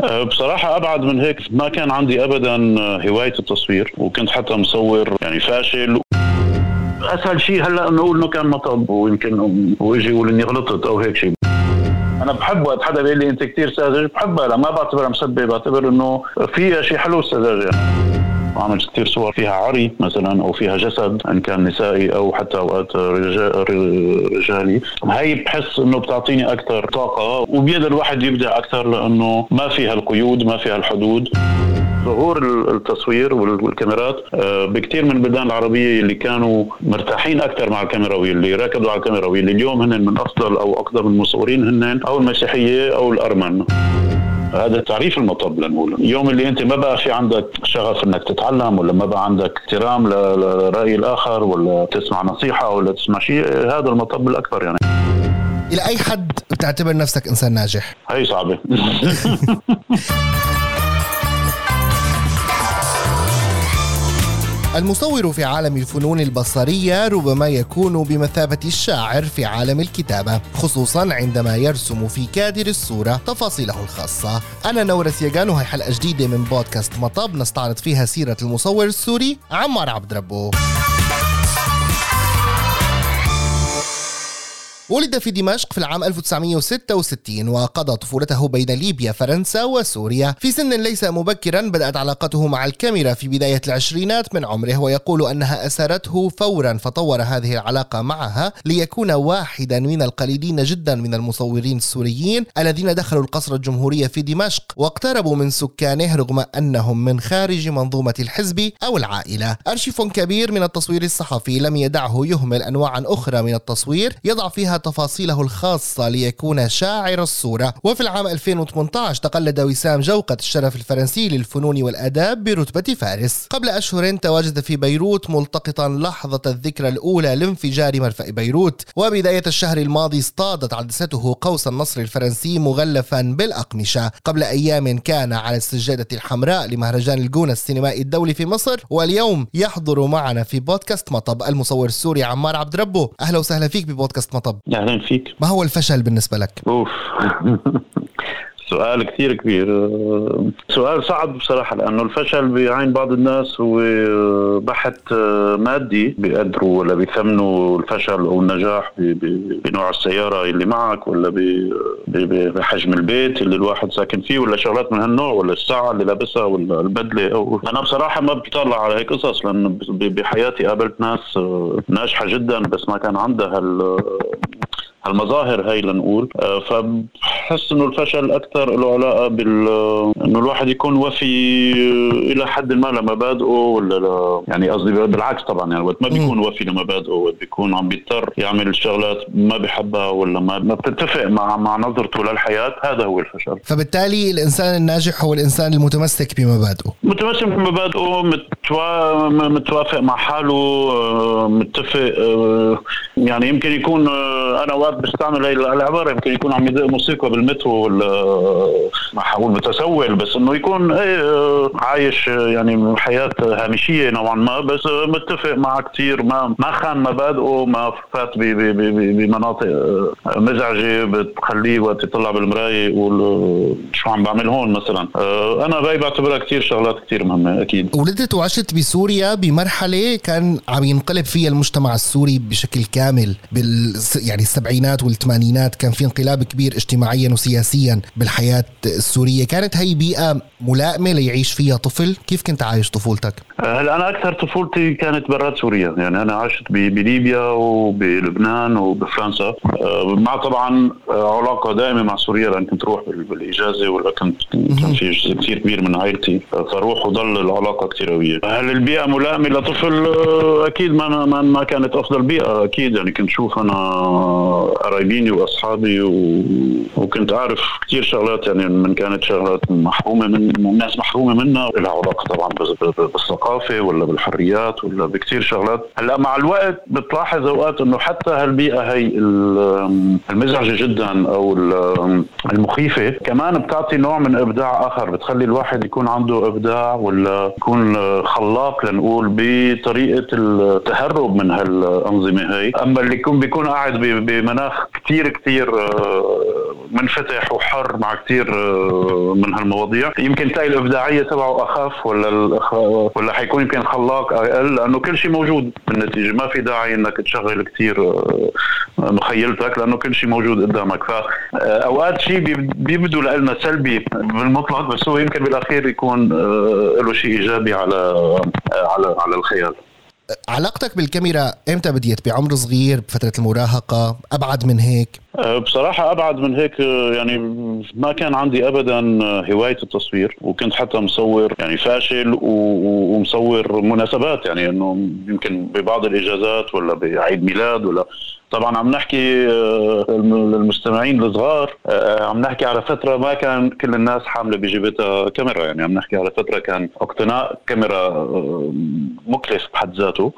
بصراحة أبعد من هيك ما كان عندي أبدا هواية التصوير وكنت حتى مصور يعني فاشل. أسهل شيء هلأ نقول إنه كان مطب ويمكن ويجي يقول إني غلطت أو هيك شيء. أنا بحب وقت حدا بيقول لي أنت كثير ساذج بحبها لا ما بعتبرها مسبه بعتبر إنه فيها شيء حلو السذاجه عملت كثير صور فيها عري مثلا أو فيها جسد إن كان نسائي أو حتى أوقات رجالي. هي بحس إنه بتعطيني أكثر طاقة وبيقدر الواحد يبدع أكثر لأنه ما فيها القيود ما فيها الحدود. ظهور التصوير والكاميرات آه، بكثير من البلدان العربية اللي كانوا مرتاحين أكثر مع الكاميرا واللي ركضوا على الكاميرا واللي اليوم هن من أفضل أو أقدم المصورين هن أو المسيحية أو الأرمن. هذا تعريف المطب لنقول اليوم اللي انت ما بقى في عندك شغف انك تتعلم ولا ما بقى عندك احترام لرأي الآخر ولا تسمع نصيحة ولا تسمع شيء هذا المطب الأكبر يعني. إلى أي حد بتعتبر نفسك إنسان ناجح؟ هي صعبة. المصور في عالم الفنون البصرية ربما يكون بمثابة الشاعر في عالم الكتابة خصوصا عندما يرسم في كادر الصورة تفاصيله الخاصة. أنا نورة ياغان وهي حلقة جديدة من بودكاست مطب نستعرض فيها سيرة المصور السوري عمار عبد ربه ولد في دمشق في العام 1966 وقضى طفولته بين ليبيا فرنسا وسوريا. في سن ليس مبكرا بدأت علاقته مع الكاميرا في بداية العشرينات من عمره ويقول أنها أسرته فورا فطور هذه العلاقة معها ليكون واحدا من القليلين جدا من المصورين السوريين الذين دخلوا القصر الجمهورية في دمشق واقتربوا من سكانه رغم أنهم من خارج منظومة الحزب أو العائلة. أرشيف كبير من التصوير الصحفي لم يدعه يهمل أنواعا أخرى من التصوير يضع فيها تفاصيله الخاصة ليكون شاعر الصورة. وفي العام 2018 تقلد وسام جوقة الشرف الفرنسي للفنون والآداب برتبة فارس. قبل أشهر تواجد في بيروت ملتقطا لحظة الذكرى الأولى لانفجار مرفأ بيروت. وبداية الشهر الماضي اصطادت عدسته قوس النصر الفرنسي مغلفا بالأقمشة. قبل أيام كان على السجادة الحمراء لمهرجان الجونة السينمائي الدولي في مصر. واليوم يحضر معنا في بودكاست مطب المصور السوري عمار عبد ربه. أهلا وسهلا فيك ببودكاست مطب. أهلا فيك. ما هو الفشل بالنسبة لك؟ أوف. سؤال كثير كبير. سؤال صعب بصراحة لأنه الفشل بعين بعض الناس هو بحث مادي بيقدروا ولا بيثمنوا الفشل أو النجاح بنوع السيارة اللي معك ولا بحجم البيت اللي الواحد ساكن فيه ولا شغلات من هالنوع ولا الساعة اللي لابسها ولا البدلة. أو أنا بصراحة ما بطلع على هيك قصص لأنه بحياتي قابلت ناس ناجحة جدا بس ما كان عندها المظاهر هاي لنقول. آه، فبحس إنه الفشل أكثر له علاقة بال إنه الواحد يكون وفي إلى حد ما لمبادئه ولا لا؟ يعني قصدي بالعكس طبعا يعني وقت ما بيكون وفي لمبادئه وقت بيكون عم بيضطر يعمل شغلات ما بحبها ولا ما ما بتتفق مع مع نظرته للحياة هذا هو الفشل. فبالتالي الإنسان الناجح هو الإنسان المتمسك بمبادئه. متمسك بمبادئه متوا... متوافق مع حاله آه، متفق آه، يعني يمكن يكون أنا وقت بستعمل العبارة يمكن يكون عم يدق موسيقى بالمترو ولا ما حقول متسول بس إنه يكون إيه عايش يعني حياة هامشية نوعا ما بس متفق مع كثير ما ما خان مبادئه ما فات بمناطق مزعجة بتخليه وقت يطلع بالمراية يقول شو عم بعمل هون مثلا. أنا باي بعتبرها كثير شغلات كثير مهمة أكيد. ولدت وعشت بسوريا بمرحلة كان عم ينقلب فيها المجتمع السوري بشكل كامل بال يعني السبعينات والثمانينات كان في انقلاب كبير اجتماعيا وسياسيا بالحياة السورية. كانت هي بيئة ملائمة ليعيش فيها طفل؟ كيف كنت عايش طفولتك؟ هلا أنا أكثر طفولتي كانت برات سوريا. يعني أنا عشت بليبيا وبلبنان وبفرنسا. آه، مع طبعا آه، علاقة دائمة مع سوريا لأن كنت روح بالإجازة ولا كنت كان في جزء كثير كبير من عائلتي. فروح وضل العلاقة كثير قوية. هل البيئة ملائمة لطفل؟ أكيد ما ما ما كانت أفضل بيئة أكيد. يعني كنت شوف أنا قرايبيني وأصحابي و... وكنت أعرف كثير شغلات يعني من كانت شغلات محرومة من الناس محرومة منها لها علاقة طبعا بالثقافة ولا بالحريات ولا بكثير شغلات. هلأ مع الوقت بتلاحظ أوقات إنه حتى هالبيئة هي المزعجة جدا أو المخيفة. كمان بتعطي نوع من إبداع آخر بتخلي الواحد يكون عنده إبداع ولا يكون خلاق لنقول بطريقة التهرب من هالأنظمة هي. أما اللي يكون بيكون قاعد بمناخ كثير كثير آه، منفتح وحر مع كثير من هالمواضيع. يمكن تلاقي الإبداعية تبعه أخف ولا ولا حيكون يمكن خلاق أقل؟ لأنه كل شيء موجود بالنتيجة. ما في داعي إنك تشغل كثير مخيلتك لأنه كل شيء موجود قدامك. فاوقات شيء بيبدو لنا سلبي بالمطلق بس هو يمكن بالأخير يكون له شيء إيجابي على على على الخيال. علاقتك بالكاميرا إمتى بديت؟ بعمر صغير؟ بفترة المراهقة؟ أبعد من هيك؟ بصراحة أبعد من هيك أه، يعني ما كان عندي أبدا هواية التصوير وكنت حتى مصور يعني فاشل ومصور مناسبات يعني أنه يمكن ببعض الإجازات ولا بعيد ميلاد ولا. طبعا عم نحكي للمستمعين الصغار عم نحكي على فترة ما كان كل الناس حاملة بجيبتها كاميرا يعني عم نحكي على فترة كان اقتناء كاميرا مكلف بحد ذاته.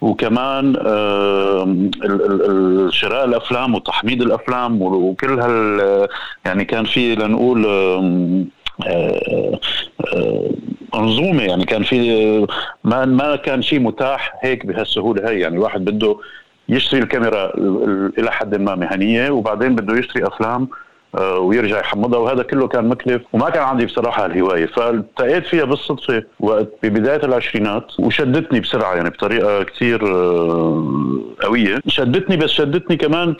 وكمان شراء الأفلام وتحميد الأفلام وكل هال يعني كان في لنقول منظومه يعني كان في ما ما كان شيء متاح هيك بهالسهولة هي يعني الواحد بده يشتري الكاميرا إلى حد ما مهنية وبعدين بده يشتري أفلام آه، ويرجع يحمضها وهذا كله كان مكلف وما كان عندي بصراحة الهواية. فالتقيت فيها بالصدفة وقت ببداية العشرينات وشدتني بسرعة يعني بطريقة كثير آه، قوية. شدتني بس شدتني كمان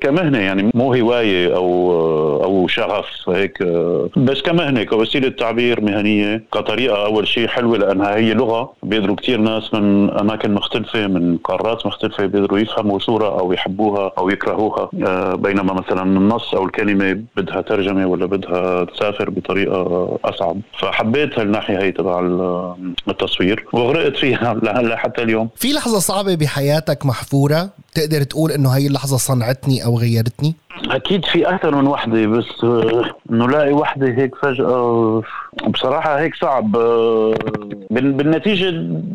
كمهنة يعني مو هواية أو آه، أو شغف هيك بس كمهنة كوسيلة تعبير مهنية كطريقة أول شيء حلوة لأنها هي لغة بيقدروا كثير ناس من أماكن مختلفة من قارات مختلفة بيقدروا يفهموا صورة أو يحبوها أو يكرهوها بينما مثلا النص أو الكلمة كلمه بدها ترجمة ولا بدها تسافر بطريقة أصعب. فحبيت هالناحية هي تبع التصوير وغرقت فيها لهلا حتى اليوم. في لحظة صعبة بحياتك محفورة؟ تقدر تقول إنه هي اللحظة صنعتني أو غيرتني؟ أكيد في أكثر من وحدة بس إنه لاقي وحدة هيك فجأة بصراحة هيك صعب بالنتيجة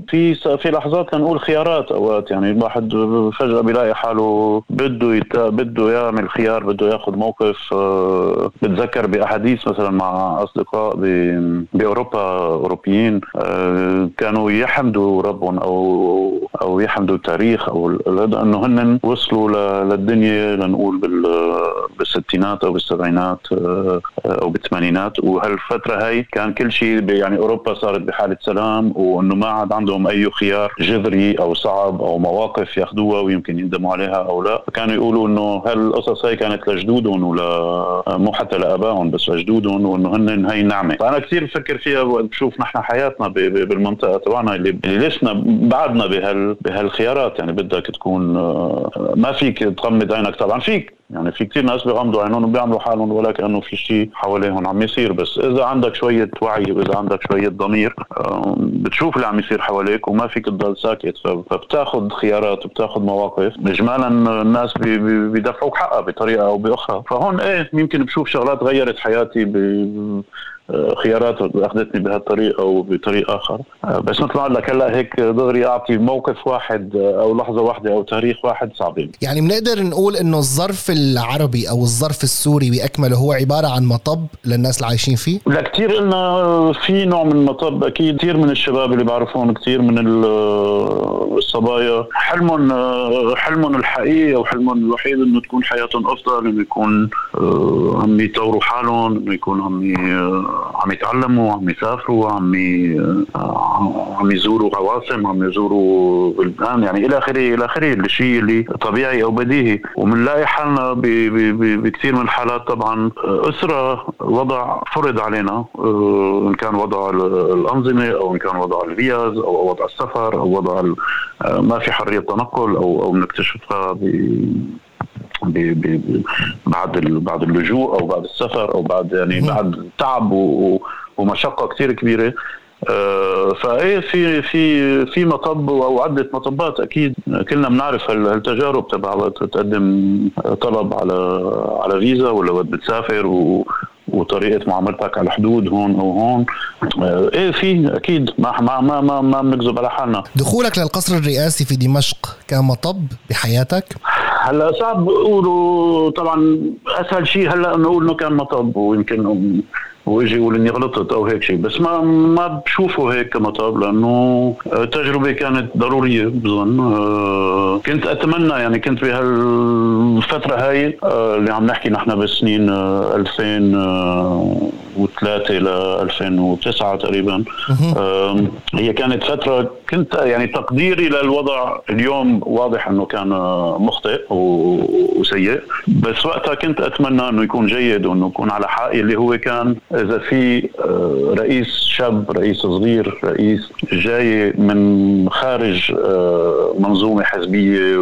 في في لحظات لنقول خيارات أوقات يعني الواحد فجأة بيلاقي حاله بده يت... بده يعمل خيار بده ياخذ موقف بتذكر بأحاديث مثلا مع أصدقاء. بأوروبا أوروبيين كانوا يحمدوا ربهم أو أو يحمدوا التاريخ أو إنه هن وصلوا للدنيا لنقول بال بالستينات أو بالسبعينات آه، أو بالثمانينات. وهالفترة هاي كان كل شيء يعني أوروبا صارت بحالة سلام وإنه ما عاد عندهم أي خيار جذري أو صعب أو مواقف ياخذوها ويمكن يندموا عليها أو لا. فكانوا يقولوا إنه هالقصص هاي كانت لجدودهم ولا مو حتى لآبائهم بس لجدودهم وإنه هن هي نعمه فأنا كثير بفكر فيها بشوف نحن حياتنا بالمنطقة تبعنا اللي لسنا بعدنا بهال بهالخيارات. يعني بدك تكون آه، ما فيك تغمض عينك. طبعا فيك. يعني في كثير ناس بيغمضوا عينهم وبيعملوا حالهم ولا كانه في شيء حواليهم عم يصير. بس إذا عندك شوية وعي وإذا عندك شوية ضمير بتشوف اللي عم يصير حواليك وما فيك تضل ساكت. فبتاخذ خيارات وبتاخذ مواقف. اجمالا الناس بيدفعوك حقها بطريقة أو بأخرى. فهون إيه يمكن بشوف شغلات غيرت حياتي خيارات أخذتني بهالطريقه أو بطريق آخر. بس مثل ما لك هلا هيك دغري أعطي موقف واحد أو لحظة واحدة أو تاريخ واحد صعب يعني بنقدر نقول إنه الظرف العربي أو الظرف السوري بأكمله هو عبارة عن مطب للناس اللي عايشين فيه؟ لا كثير قلنا في نوع من المطب أكيد كثير من الشباب اللي بعرفهم كثير من الصبايا. حلمهم حلمهم الحقيقي أو حلمهم الوحيد إنه تكون حياتهم أفضل إنه يكون آه، عم يطوروا حالهم إنه يكون عم عم يتعلموا عم يسافروا عم عم يزوروا عواصم عم يزوروا بلدان يعني إلى آخره إلى آخره الشيء اللي طبيعي أو بديهي. وبنلاقي حالنا بكثير من الحالات طبعا أسرة وضع فرض علينا آه، إن كان وضع الأنظمة أو إن كان وضع الفيز أو وضع السفر أو وضع آه، ما في حرية تنقل أو أو بنكتشفها بعد بعد اللجوء أو بعد السفر أو بعد يعني بعد تعب ومشقة كثير كبيرة. آه، فإيه في في في مطب أو عدة مطبات أكيد كلنا بنعرف هالتجارب تبع تقدم طلب على على فيزا ولا وقت بتسافر و وطريقة معاملتك على الحدود هون أو هون. آه، إيه في أكيد. ما ما ما ما, ما بنكذب على حالنا. دخولك للقصر الرئاسي في دمشق كان مطب بحياتك؟ هلأ صعب اقولوا طبعا أسهل شيء هلأ نقول إنه كان مطب ويمكن ويجي يقول إني غلطت أو هيك شيء. بس ما ما بشوفه هيك كمطب لأنه التجربه كانت ضرورية بظن. آه، كنت أتمنى يعني كنت بهالفترة هاي آه، اللي عم نحكي نحن بالسنين 2003 ل 2009 تقريبا. هي كانت فترة كنت يعني تقديري للوضع اليوم واضح إنه كان مخطئ وسيء. بس وقتها كنت أتمنى إنه يكون جيد وإنه يكون على حقي اللي هو كان إذا في آه، رئيس شاب رئيس صغير رئيس جاي من خارج آه، منظومة حزبية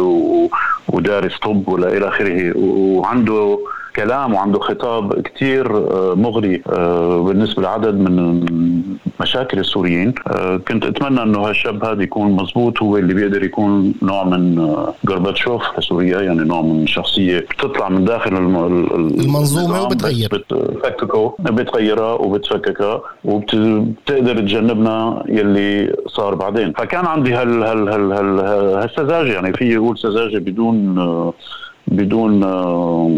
ودارس طب ولا إلى آخره وعنده كلام وعنده خطاب كثير آه، مغري آه، بالنسبة لعدد من مشاكل السوريين. آه، كنت أتمنى إنه هالشاب هذا يكون مزبوط هو اللي بيقدر يكون نوع من غورباتشوف لسوريا يعني نوع من شخصية بتطلع من داخل المنظومة وبتغير. بتفككه بتغيرها وبتفككها وبتقدر تجنبنا يلي صار بعدين. فكان عندي هال هال هال هال هالسذاجة يعني في يقول سذاجة بدون بدون آه،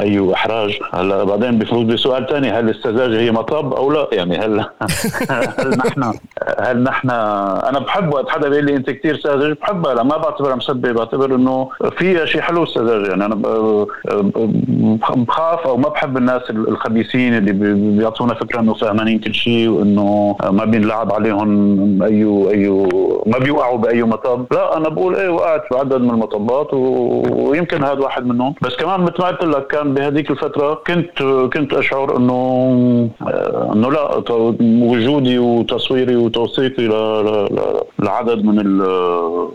أي إحراج. هلا بعدين بفوت بسؤال ثاني هل السذاجة هي مطب أو لا؟ يعني هل هل نحن هل نحن أنا بحب وقت حدا بيقول لي أنت كثير ساذج بحبها لا ما بعتبرها مسبه بعتبر إنه فيها شيء حلو السذاجه يعني أنا بخاف أو ما بحب الناس الخبيثين اللي بيعطونا فكرة إنه فهمانين كل شيء وإنه ما بينلعب عليهم أي أي ما بيوقعوا بأي مطب. لا أنا بقول إيه وقعت بعدد من المطبات ويمكن هذا واحد منهم. بس كمان مثل ما قلت لك كان بهذيك الفترة كنت كنت أشعر إنه آه، إنه لا وجودي وتصويري وتوثيقي لعدد من آه،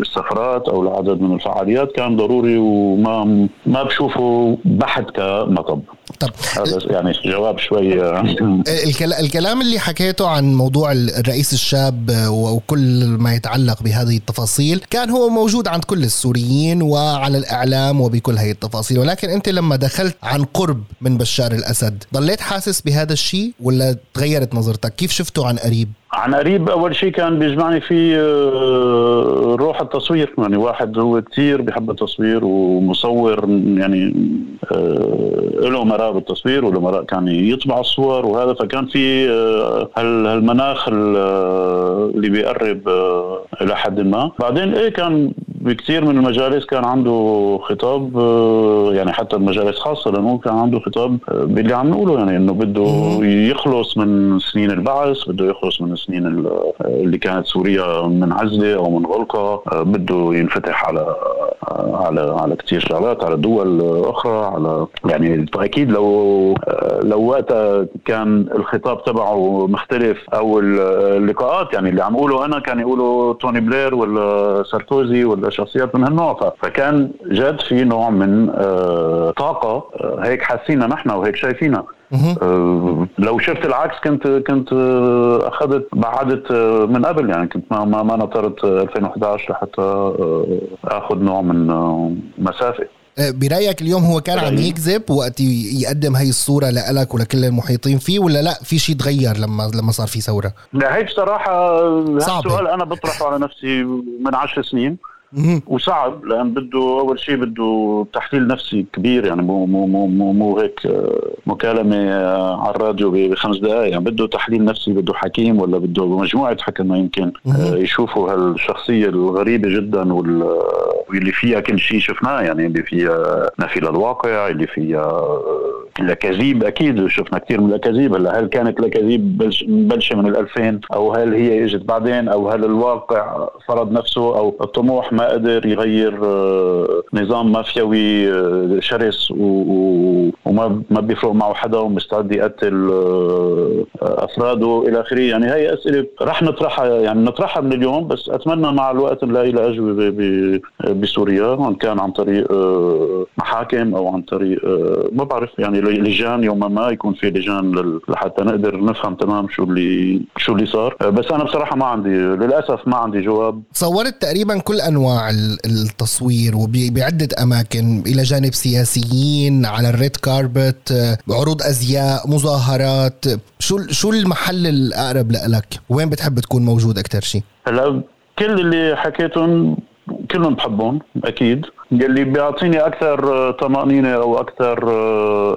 السفرات أو لعدد من الفعاليات كان ضروري وما ما بشوفه بحت كمطب. طب هذا يعني جواب شوي آه، الكلام اللي حكيته عن موضوع الرئيس الشاب وكل ما يتعلق بهذه التفاصيل كان هو موجود عند كل السوريين وعلى الإعلام وبكل هذه التفاصيل. ولكن أنت لما دخلت عن قرب من بشار الأسد ضليت حاسس بهذا الشيء ولا تغيرت نظرتك؟ كيف شفته عن قريب؟ عن قريب أول شيء كان بيجمعني في آه، روح التصوير يعني واحد هو كثير بيحب التصوير ومصور يعني آه، له مراء بالتصوير وله مراء كان يطبع الصور وهذا. فكان في آه، هالمناخ اللي بيقرب إلى حد ما. بعدين إيه كان بكثير من المجالس كان عنده خطاب يعني حتى المجالس خاصة لأنه كان عنده خطاب باللي عم نقوله يعني إنه بده يخلص من سنين البعث بده يخلص من السنين اللي كانت سوريا منعزله أو منغلقه بده ينفتح على على على كثير شغلات على دول أخرى على يعني أكيد لو لو وقتها كان الخطاب تبعه مختلف أو اللقاءات يعني اللي عم اقوله أنا كان يقولوا توني بلير ولا ساركوزي ولا شخصيات من هالنوع. فكان جد في نوع من آه، طاقة آه، هيك حاسينها نحن وهيك شايفينها لو شفت العكس كنت كنت آه، اخذت بعدت آه، من قبل يعني كنت ما ما, ما نطرت 2011 لحتى آخذ نوع من مسافة. برأيك اليوم هو كان عم يكذب وقت يقدم هاي الصورة لك ولكل المحيطين فيه ولا لا؟ في شيء تغير لما لما صار في ثورة؟ لا هي بصراحه صعب سؤال أنا بطرحه على نفسي من عشر سنين. وصعب لأن بده أول شيء بده تحليل نفسي كبير يعني مو مو مو مو, مو هيك آه، مكالمة آه، على الراديو بخمس دقائق يعني بده تحليل نفسي بده حكيم ولا بده مجموعة حكماء يمكن آه، يشوفوا هالشخصية الغريبة جدا واللي فيها كل شيء شفناه يعني اللي فيها نفي للواقع اللي فيها الاكاذيب أكيد شفنا كثير من الاكاذيب هلا هل كانت الاكاذيب مبلشه من ال 2000 أو هل هي إجت بعدين؟ أو هل الواقع فرض نفسه؟ أو الطموح ما قدر يغير آه، نظام مافيوي آه، شرس وما ما بيفرق معه حدا ومستعد يقتل آه، أفراده إلى آخره. يعني هي أسئلة رح نطرحها يعني نطرحها من اليوم بس أتمنى مع الوقت نلاقي لها اجوبه بسوريا. ان كان عن طريق محاكم أو عن طريق ما بعرف يعني لجان يوما ما يكون في لجان لحتى نقدر نفهم تمام شو اللي شو اللي صار. بس أنا بصراحة ما عندي للأسف ما عندي جواب. صورت تقريبا كل أنواع التصوير وبعده أماكن إلى جانب سياسيين على الريد كاربت عروض أزياء مظاهرات. شو شو المحل الأقرب لك وين بتحب تكون موجود أكثر شيء هلا كل اللي حكيتهم كلهم بحبهم أكيد. يلي بيعطيني أكثر طمأنينة أو أكثر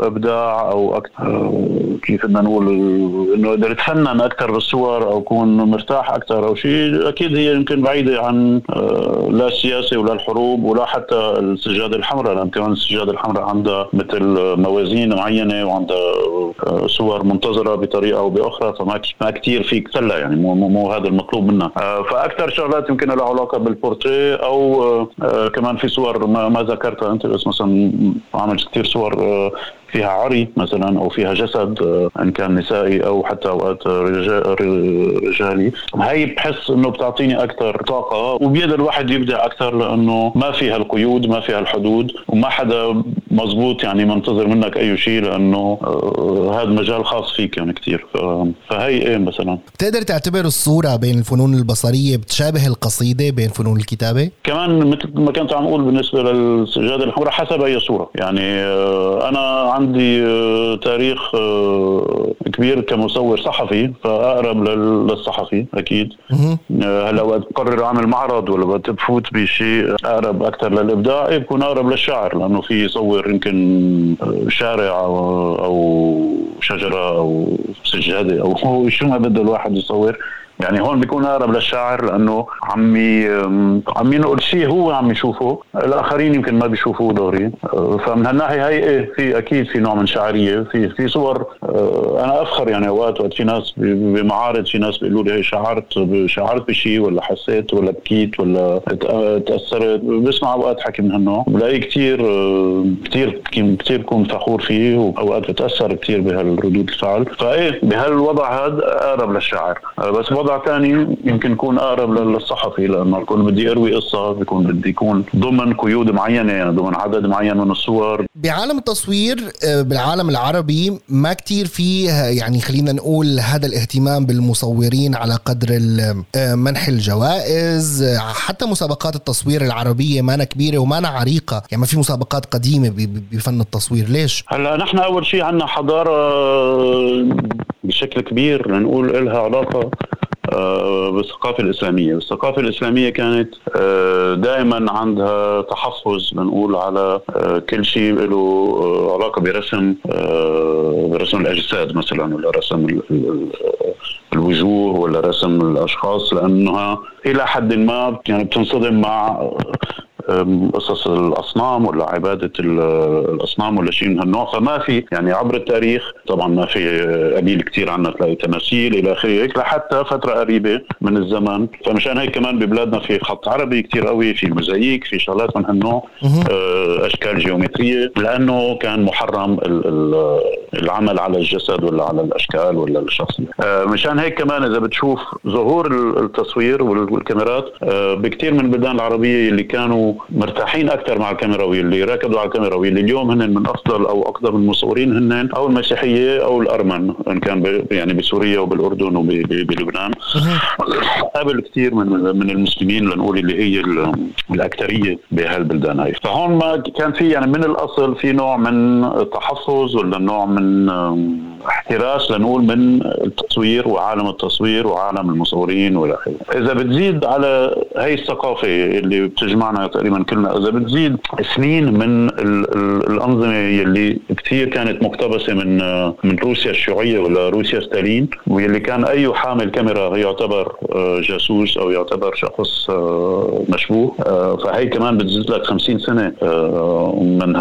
إبداع أو أكثر كيف بدنا نقول إنه أقدر أتفنن أكثر بالصور أو أكون مرتاح أكثر أو شيء أكيد هي يمكن بعيدة عن لا السياسة ولا الحروب ولا حتى السجاده الحمراء لأن كمان السجاده الحمراء عندها مثل موازين معينة وعندها صور منتظرة بطريقة أو بأخرى فما ما كثير فيك تسلى يعني مو, مو هذا المطلوب منا. فأكثر شغلات يمكن لها علاقة بالبورتريه أو كمان في صور ما ذكرتها أنت بس مثلا عملت كثير صور فيها عري مثلا أو فيها جسد آه، إن كان نسائي أو حتى أوقات رجالي. هي بحس إنه بتعطيني أكثر طاقة وبيد الواحد يبدع أكثر لأنه ما فيها القيود ما فيها الحدود وما حدا مزبوط يعني منتظر منك أي شيء لأنه آه، هذا مجال خاص فيك يعني كثير فهي إيه مثلا؟ بتقدر تعتبر الصورة بين الفنون البصرية بتشابه القصيدة بين فنون الكتابة؟ كمان مثل ما كنت عم أقول بالنسبة للسجاده الحمراء حسب أي صورة. يعني آه، أنا عندي آه، تاريخ كبير كمصور صحفي فأقرب للصحفي أكيد. آه، هلأ وقت بقرر أعمل معرض ولا وقت بفوت بشيء أقرب أكثر للإبداع بكون أقرب للشاعر لأنه في يصور يمكن شارع أو شجرة أو سجادة أو شو ما بده الواحد يصور. يعني هون بيكون أقرب للشاعر لأنه عم عم ينقل شيء هو عم يشوفه الآخرين يمكن ما بيشوفوه دوري فمن هالناحية هي إيه في أكيد في نوع من شعرية في في صور آه، أنا أفخر يعني أوقات وقت في ناس بمعارض في ناس بيقولوا لي هي شعرت شعرت بشيء ولا حسيت ولا بكيت ولا تأثرت. بسمع أوقات حكي من هالنوع. بلاقي كثير كثير كثير بكون فخور فيه وأوقات بتأثر كثير بهالردود الفعل. فإيه بهالوضع هذا أقرب للشاعر. بس وضع ثاني يمكن يكون أقرب للصحفي لأنه بكون بدي أروي قصة بكون بدي يكون ضمن قيود معينة يعني ضمن عدد معين من الصور. بعالم التصوير آه، بالعالم العربي ما كتير فيه يعني خلينا نقول هذا الاهتمام بالمصورين على قدر آه، منح الجوائز آه، حتى مسابقات التصوير العربية ما كبيرة وما عريقة. يعني ما في مسابقات قديمة بفن التصوير. ليش؟ هلا نحن أول شيء عندنا حضارة بشكل كبير لنقول لها علاقة آه، بالثقافة الإسلامية. الثقافة الإسلامية كانت آه، دائما عندها تحفظ بنقول على آه، كل شيء له علاقة برسم برسم الأجساد مثلا ولا رسم الوجوه ولا رسم الأشخاص لأنها إلى حد ما يعني بتنصدم مع قصص الأصنام ولا عبادة الأصنام ولا شيء من هالنوع. فما في يعني عبر التاريخ طبعا ما في قليل كثير عنا تلاقي تماثيل إلى آخره هيك لحتى فترة قريبة من الزمن. فمشان هيك كمان ببلادنا في خط عربي كثير قوي في موزاييك في شغلات من هالنوع. آه، أشكال جيومترية لأنه كان محرم العمل على الجسد ولا على الأشكال ولا الشخصية. آه، مشان هيك كمان إذا بتشوف ظهور التصوير والكاميرات آه، بكثير من البلدان العربية اللي كانوا مرتاحين أكثر مع الكاميرا واللي ركضوا على الكاميرا واللي اليوم هن من أفضل أو أقدم المصورين هن أو المسيحية أو الأرمن إن كان يعني بسوريا وبالأردن وبلبنان قبل كثير من من المسلمين لنقول اللي هي الاكثريه بهالبلدان هاي. فهون ما كان في يعني من الأصل في نوع من تحفظ ولا نوع من احتراس لنقول من التصوير وعالم التصوير وعالم المصورين والى آخره. إذا بتزيد على هي الثقافة اللي بتجمعنا تقريبا كلنا إذا بتزيد سنين من ال ال الأنظمة اللي كثير كانت مقتبسة من من روسيا الشيوعية ولا روسيا ستالين واللي كان أي حامل كاميرا يعتبر آه، جاسوس أو يعتبر شخص آه، مشبوه آه، فهي كمان بتزيد لك 50 سنة من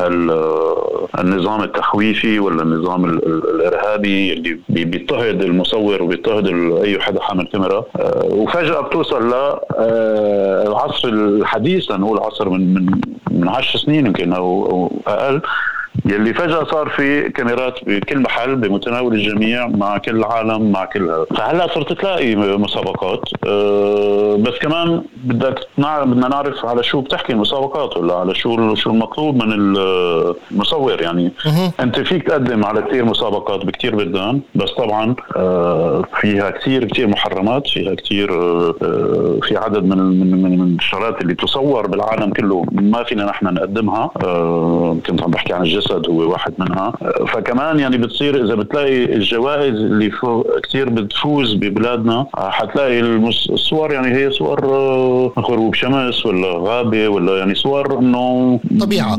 هالنظام التخويفي ولا النظام الإرهابي اللي بيضطهد المصور وبيضطهد أي حدا حامل كاميرا. وفجأة بتوصل للعصر الحديث لنقول عصر من من من 10 سنين يمكن أو أقل. يلي فجأة صار في كاميرات بكل محل بمتناول الجميع مع كل العالم مع كل هذا. فهلأ صرت تلاقي مسابقات. أه بس كمان بدك بدنا نعرف على شو بتحكي المسابقات ولا على شو شو المطلوب من المصور. يعني أنت فيك تقدم على كثير مسابقات بكثير بلدان بس طبعا أه فيها كثير كثير محرمات فيها كثير أه في عدد من من من الشغلات اللي تصور بالعالم كله ما فينا نحن نقدمها. كنت عم بحكي عن الجسد الجسد هو واحد منها. فكمان يعني بتصير إذا بتلاقي الجوائز اللي كثير بتفوز ببلادنا حتلاقي الصور يعني هي صور غروب شمس ولا غابة ولا يعني صور إنه طبيعة.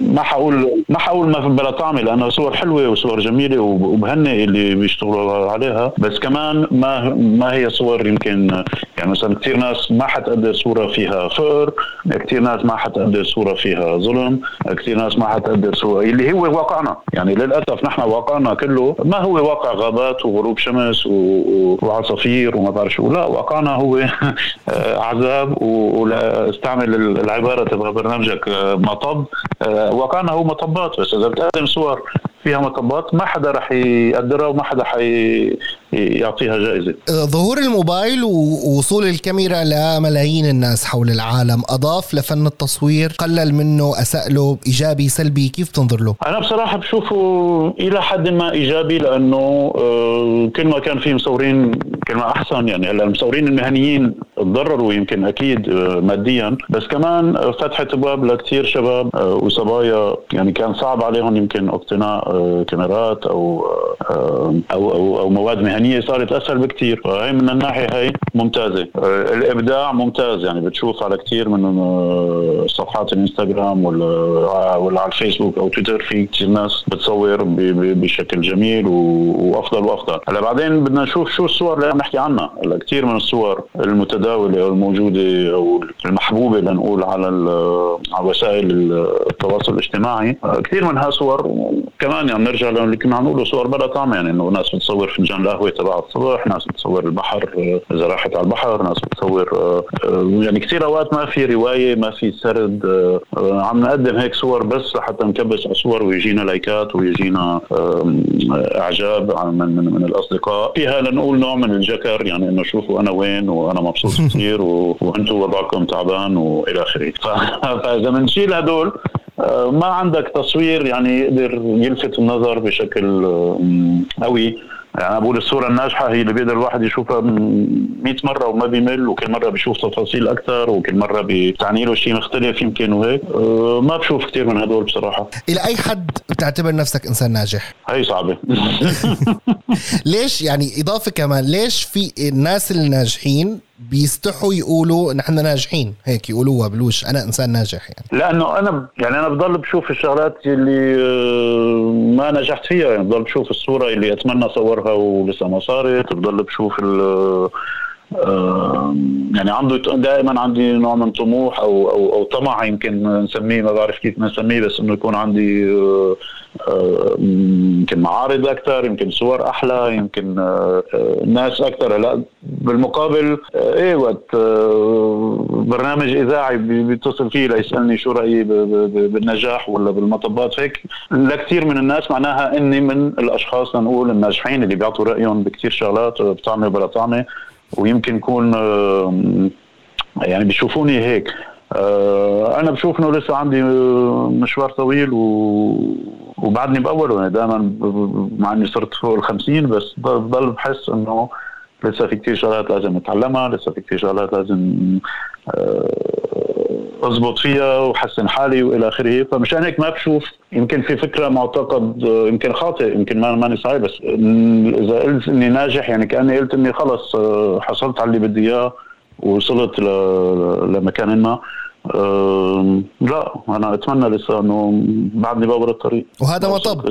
ما حقول ما حقول ما في بلا طعمة لأنها صور حلوة وصور جميلة وبهنئ اللي بيشتغلوا عليها. بس كمان ما ما هي صور يمكن يعني مثلا كثير ناس ما حتقدر صورة فيها فقر كثير ناس ما حتقدر صورة فيها ظلم كثير ناس ما حتقدر صورة اللي هو واقعنا. يعني للأسف نحن واقعنا كله. ما هو واقع غابات وغروب شمس وعصافير وما بعرف شو. لا واقعنا هو عذاب واستعمل العبارة تبع برنامجك مطب. واقعنا هو مطبات بس إذا بتقدم صور فيها مطبات ما حدا رح يقدرها وما حدا حي يعطيها جائزة. ظهور الموبايل ووصول الكاميرا لملايين الناس حول العالم أضاف لفن التصوير قلل منه أساء له إيجابي سلبي كيف تنظر؟ له؟ أنا بصراحة بشوفه إلى حد ما إيجابي لأنه آه، كل ما كان في مصورين كل ما أحسن يعني. هلأ المصورين المهنيين تضرروا يمكن أكيد آه، ماديا. بس كمان فتحت أبواب لكثير شباب آه، وصبايا يعني كان صعب عليهم يمكن اقتناء كاميرات أو أو أو, أو مواد المهنيه صارت أسهل بكثير فهي من الناحية هي ممتازة. آه، الإبداع ممتاز يعني. بتشوف على كثير من آه، صفحات الإنستغرام ولا على الفيسبوك أو تويتر في كثير ناس بتصور بشكل جميل وأفضل وأفضل. هلا بعدين بدنا نشوف شو الصور اللي عم نحكي عنها. هلا كثير من الصور المتداولة أو الموجودة أو المحبوبة لنقول على على وسائل التواصل الاجتماعي. كثير منها صور كمان يعني نرجع للي كنا عم نقوله صور بلا طعم. يعني إنه ناس بتصور فنجان القهوه تبع الصبح ناس بتصور البحر إذا راحت على البحر ناس بتصور آه، يعني كثير أوقات ما في رواية ما في سرد. آه، عم نقدم هيك صور بس لحتى نكبس صور ويجينا لايكات ويجينا اعجاب من من, من الاصدقاء. فيها لنقول نوع من الجكر يعني إنه شوفوا أنا وين وأنا مبسوط كثير وأنتم وضعكم تعبان وإلى آخره. فإذا بنشيل هدول آه، ما عندك تصوير يعني يقدر يلفت النظر بشكل قوي. أنا بقول الصورة الناجحة هي اللي بيقدر الواحد يشوفها 100 مرة وما بيمل وكل مرة بيشوف تفاصيل أكثر وكل مرة بتعني له شيء مختلف يمكن وهيك. أه ما بشوف كثير من هدول بصراحة. إلى أي حد بتعتبر نفسك إنسان ناجح؟ هي صعبة. ليش؟ يعني إضافة كمان ليش في الناس الناجحين بيستحوا يقولوا نحن ناجحين. هيك يقولوها بلوش. أنا إنسان ناجح يعني. لأنه أنا يعني أنا بضل بشوف الشغلات اللي آه، ما نجحت فيها. يعني بضل بشوف الصورة اللي أتمنى أصورها ولسه ما صارت. بضل بشوف يعني عنده دائما عندي نوع من طموح أو أو أو طمع يمكن نسميه ما بعرف كيف نسميه بس إنه يكون عندي آه، آه، يمكن معارض أكثر يمكن صور أحلى يمكن ناس أكثر هلا بالمقابل إيه وقت برنامج إذاعي بيتصل فيه ليسألني شو رأيي بالنجاح ولا بالمطبات هيك لكثير من الناس معناها إني من الأشخاص لنقول الناجحين اللي بيعطوا رأيهم بكثير شغلات بطعمة بلا طعمة. ويمكن يكون يعني بيشوفوني هيك. آه، أنا بشوف إنه لسه عندي مشوار طويل و... وبعدني بأوله. يعني دائما مع إني صرت فوق ال 50 بس بضل بحس إنه لسه في كثير شغلات لازم أتعلمها لسه في كثير شغلات لازم آه، اضبط فيها وحسن حالي وإلى آخره. فمشان هيك ما بشوف يمكن في فكرة معتقد آه، يمكن خاطئ يمكن ما ماني صحيح بس إذا قلت إني ناجح يعني كأني قلت إني خلص آه، حصلت على اللي بدي إياه ووصلت لمكان ما. لا أنا أتمنى لسه إنه بعدني باول الطريق. وهذا مطب.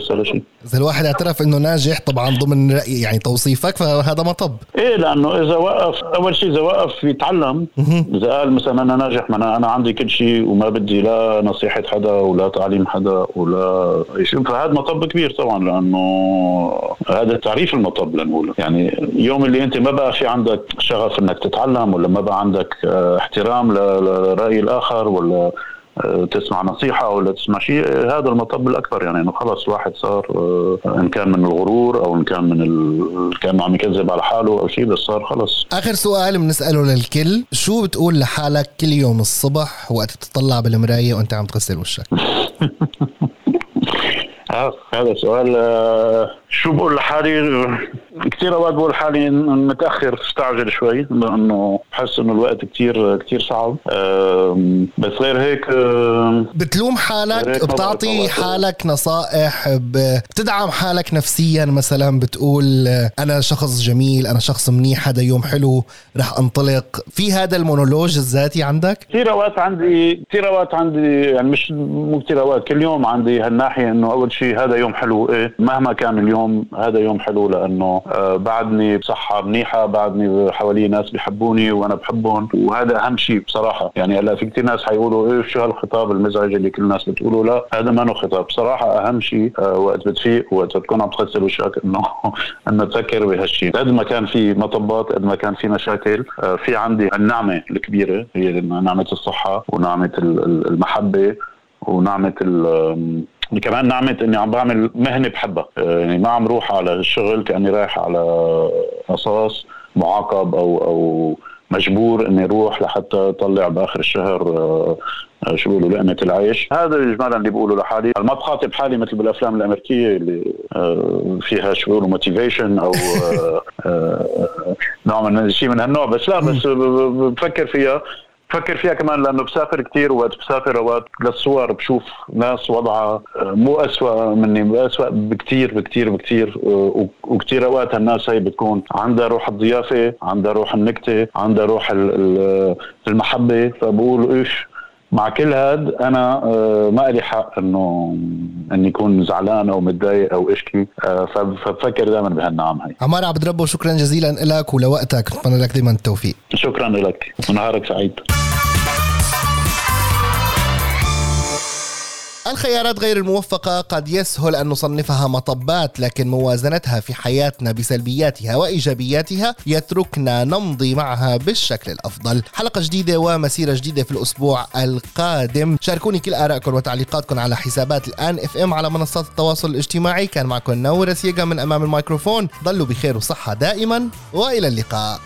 إذا الواحد اعترف إنه ناجح طبعا ضمن يعني توصيفك فهذا مطب. إيه لأنه إذا وقف أول شيء إذا وقف يتعلم. إذا قال مثلا أنا ناجح ما أنا, أنا عندي كل شيء وما بدي لا نصيحة حدا ولا تعليم حدا ولا أي شيء. فهذا مطب كبير طبعا لأنه هذا تعريف المطب لنقول يعني يوم اللي أنت ما بقى في عندك شغف إنك تتعلم ولا ما بقى عندك آه، احترام لرأي الآخر. آخر ولا آه، تسمع نصيحة ولا تسمع شيء هذا المطب الأكبر يعني إنه خلص الواحد صار آه، إن كان من الغرور أو إن كان من ال... كان عم يكذب على حاله أو شيء بس صار خلص آخر سؤال بنسأله للكل شو بتقول لحالك كل يوم الصبح وقت تطلع بالمراية وأنت عم تغسل وشك؟ هذا سؤال آه، شو بقول لحالي؟ كثير أوقات بقول حالي متأخر استعجل شوي لأنه بحس إنه الوقت كثير كثير صعب. بس غير هيك بتلوم حالك؟ بتعطي حالك نصائح؟ بتدعم حالك نفسيا مثلا؟ بتقول أنا شخص جميل أنا شخص منيح هذا يوم حلو رح انطلق. في هذا المونولوج الذاتي عندك؟ كثير أوقات عندي كثير أوقات عندي يعني مش مو كثير أوقات كل يوم عندي هالناحية إنه أول شيء هذا يوم حلو إيه مهما كان اليوم هذا يوم حلو لأنه آه بعدني بصحة منيحة بعدني حوالي ناس بيحبوني وأنا بحبهم. وهذا أهم شيء بصراحة. يعني هلأ في كثير ناس حيقولوا إيه شو هالخطاب المزعج اللي كل الناس بتقوله لا هذا ما خطاب. بصراحة أهم شيء آه وقت بتفيق وقت تكون عم تغسل وشك إنه إنه تفكر بهالشيء. قد ما كان في مطبات قد ما كان في مشاكل آه في عندي النعمة الكبيرة هي نعمة الصحة ونعمة المحبة ونعمة كمان نعمة إني عم بعمل مهنة بحبها. يعني ما عم روح على الشغل كأني رايح على قصاص معاقب أو أو مجبور إني أروح لحتى اطلع بآخر الشهر آه، شو بيقولوا لقمة العيش. هذا اجمالا اللي بقوله لحالي. ما بخاطب حالي مثل بالأفلام الأمريكية اللي آه، فيها شو بيقولوا موتيفيشن أو آه، نوع من شيء من هالنوع. بس لا بس بفكر فيها. بفكر فيها كمان لأنه بسافر كثير وقت بسافر أوقات للصور بشوف ناس وضعها مو اسوء مني اسوء بكثير بكثير بكثير وكثير أوقات الناس هي بتكون. عندها روح الضيافة عندها روح النكتة عندها روح المحبة فبقول إيش مع كل هاد أنا آه، ما لي حق إنه إني اكون زعلان أو متضايق أو إشكي. آه، فبفكر دائما بهالنعم هي عمار عبد ربه شكرا جزيلا لك ولوقتك. بتمنى لك دائما التوفيق. شكرا لك. ونهارك سعيد. الخيارات غير الموفقة قد يسهل أن نصنفها مطبات لكن موازنتها في حياتنا بسلبياتها وإيجابياتها يتركنا نمضي معها بالشكل الأفضل. حلقة جديدة ومسيرة جديدة في الأسبوع القادم. شاركوني كل آرائكم وتعليقاتكم على حسابات الآن إف إم على منصات التواصل الاجتماعي. كان معكم نور سيجا من أمام الميكروفون. ضلوا بخير وصحة دائما وإلى اللقاء.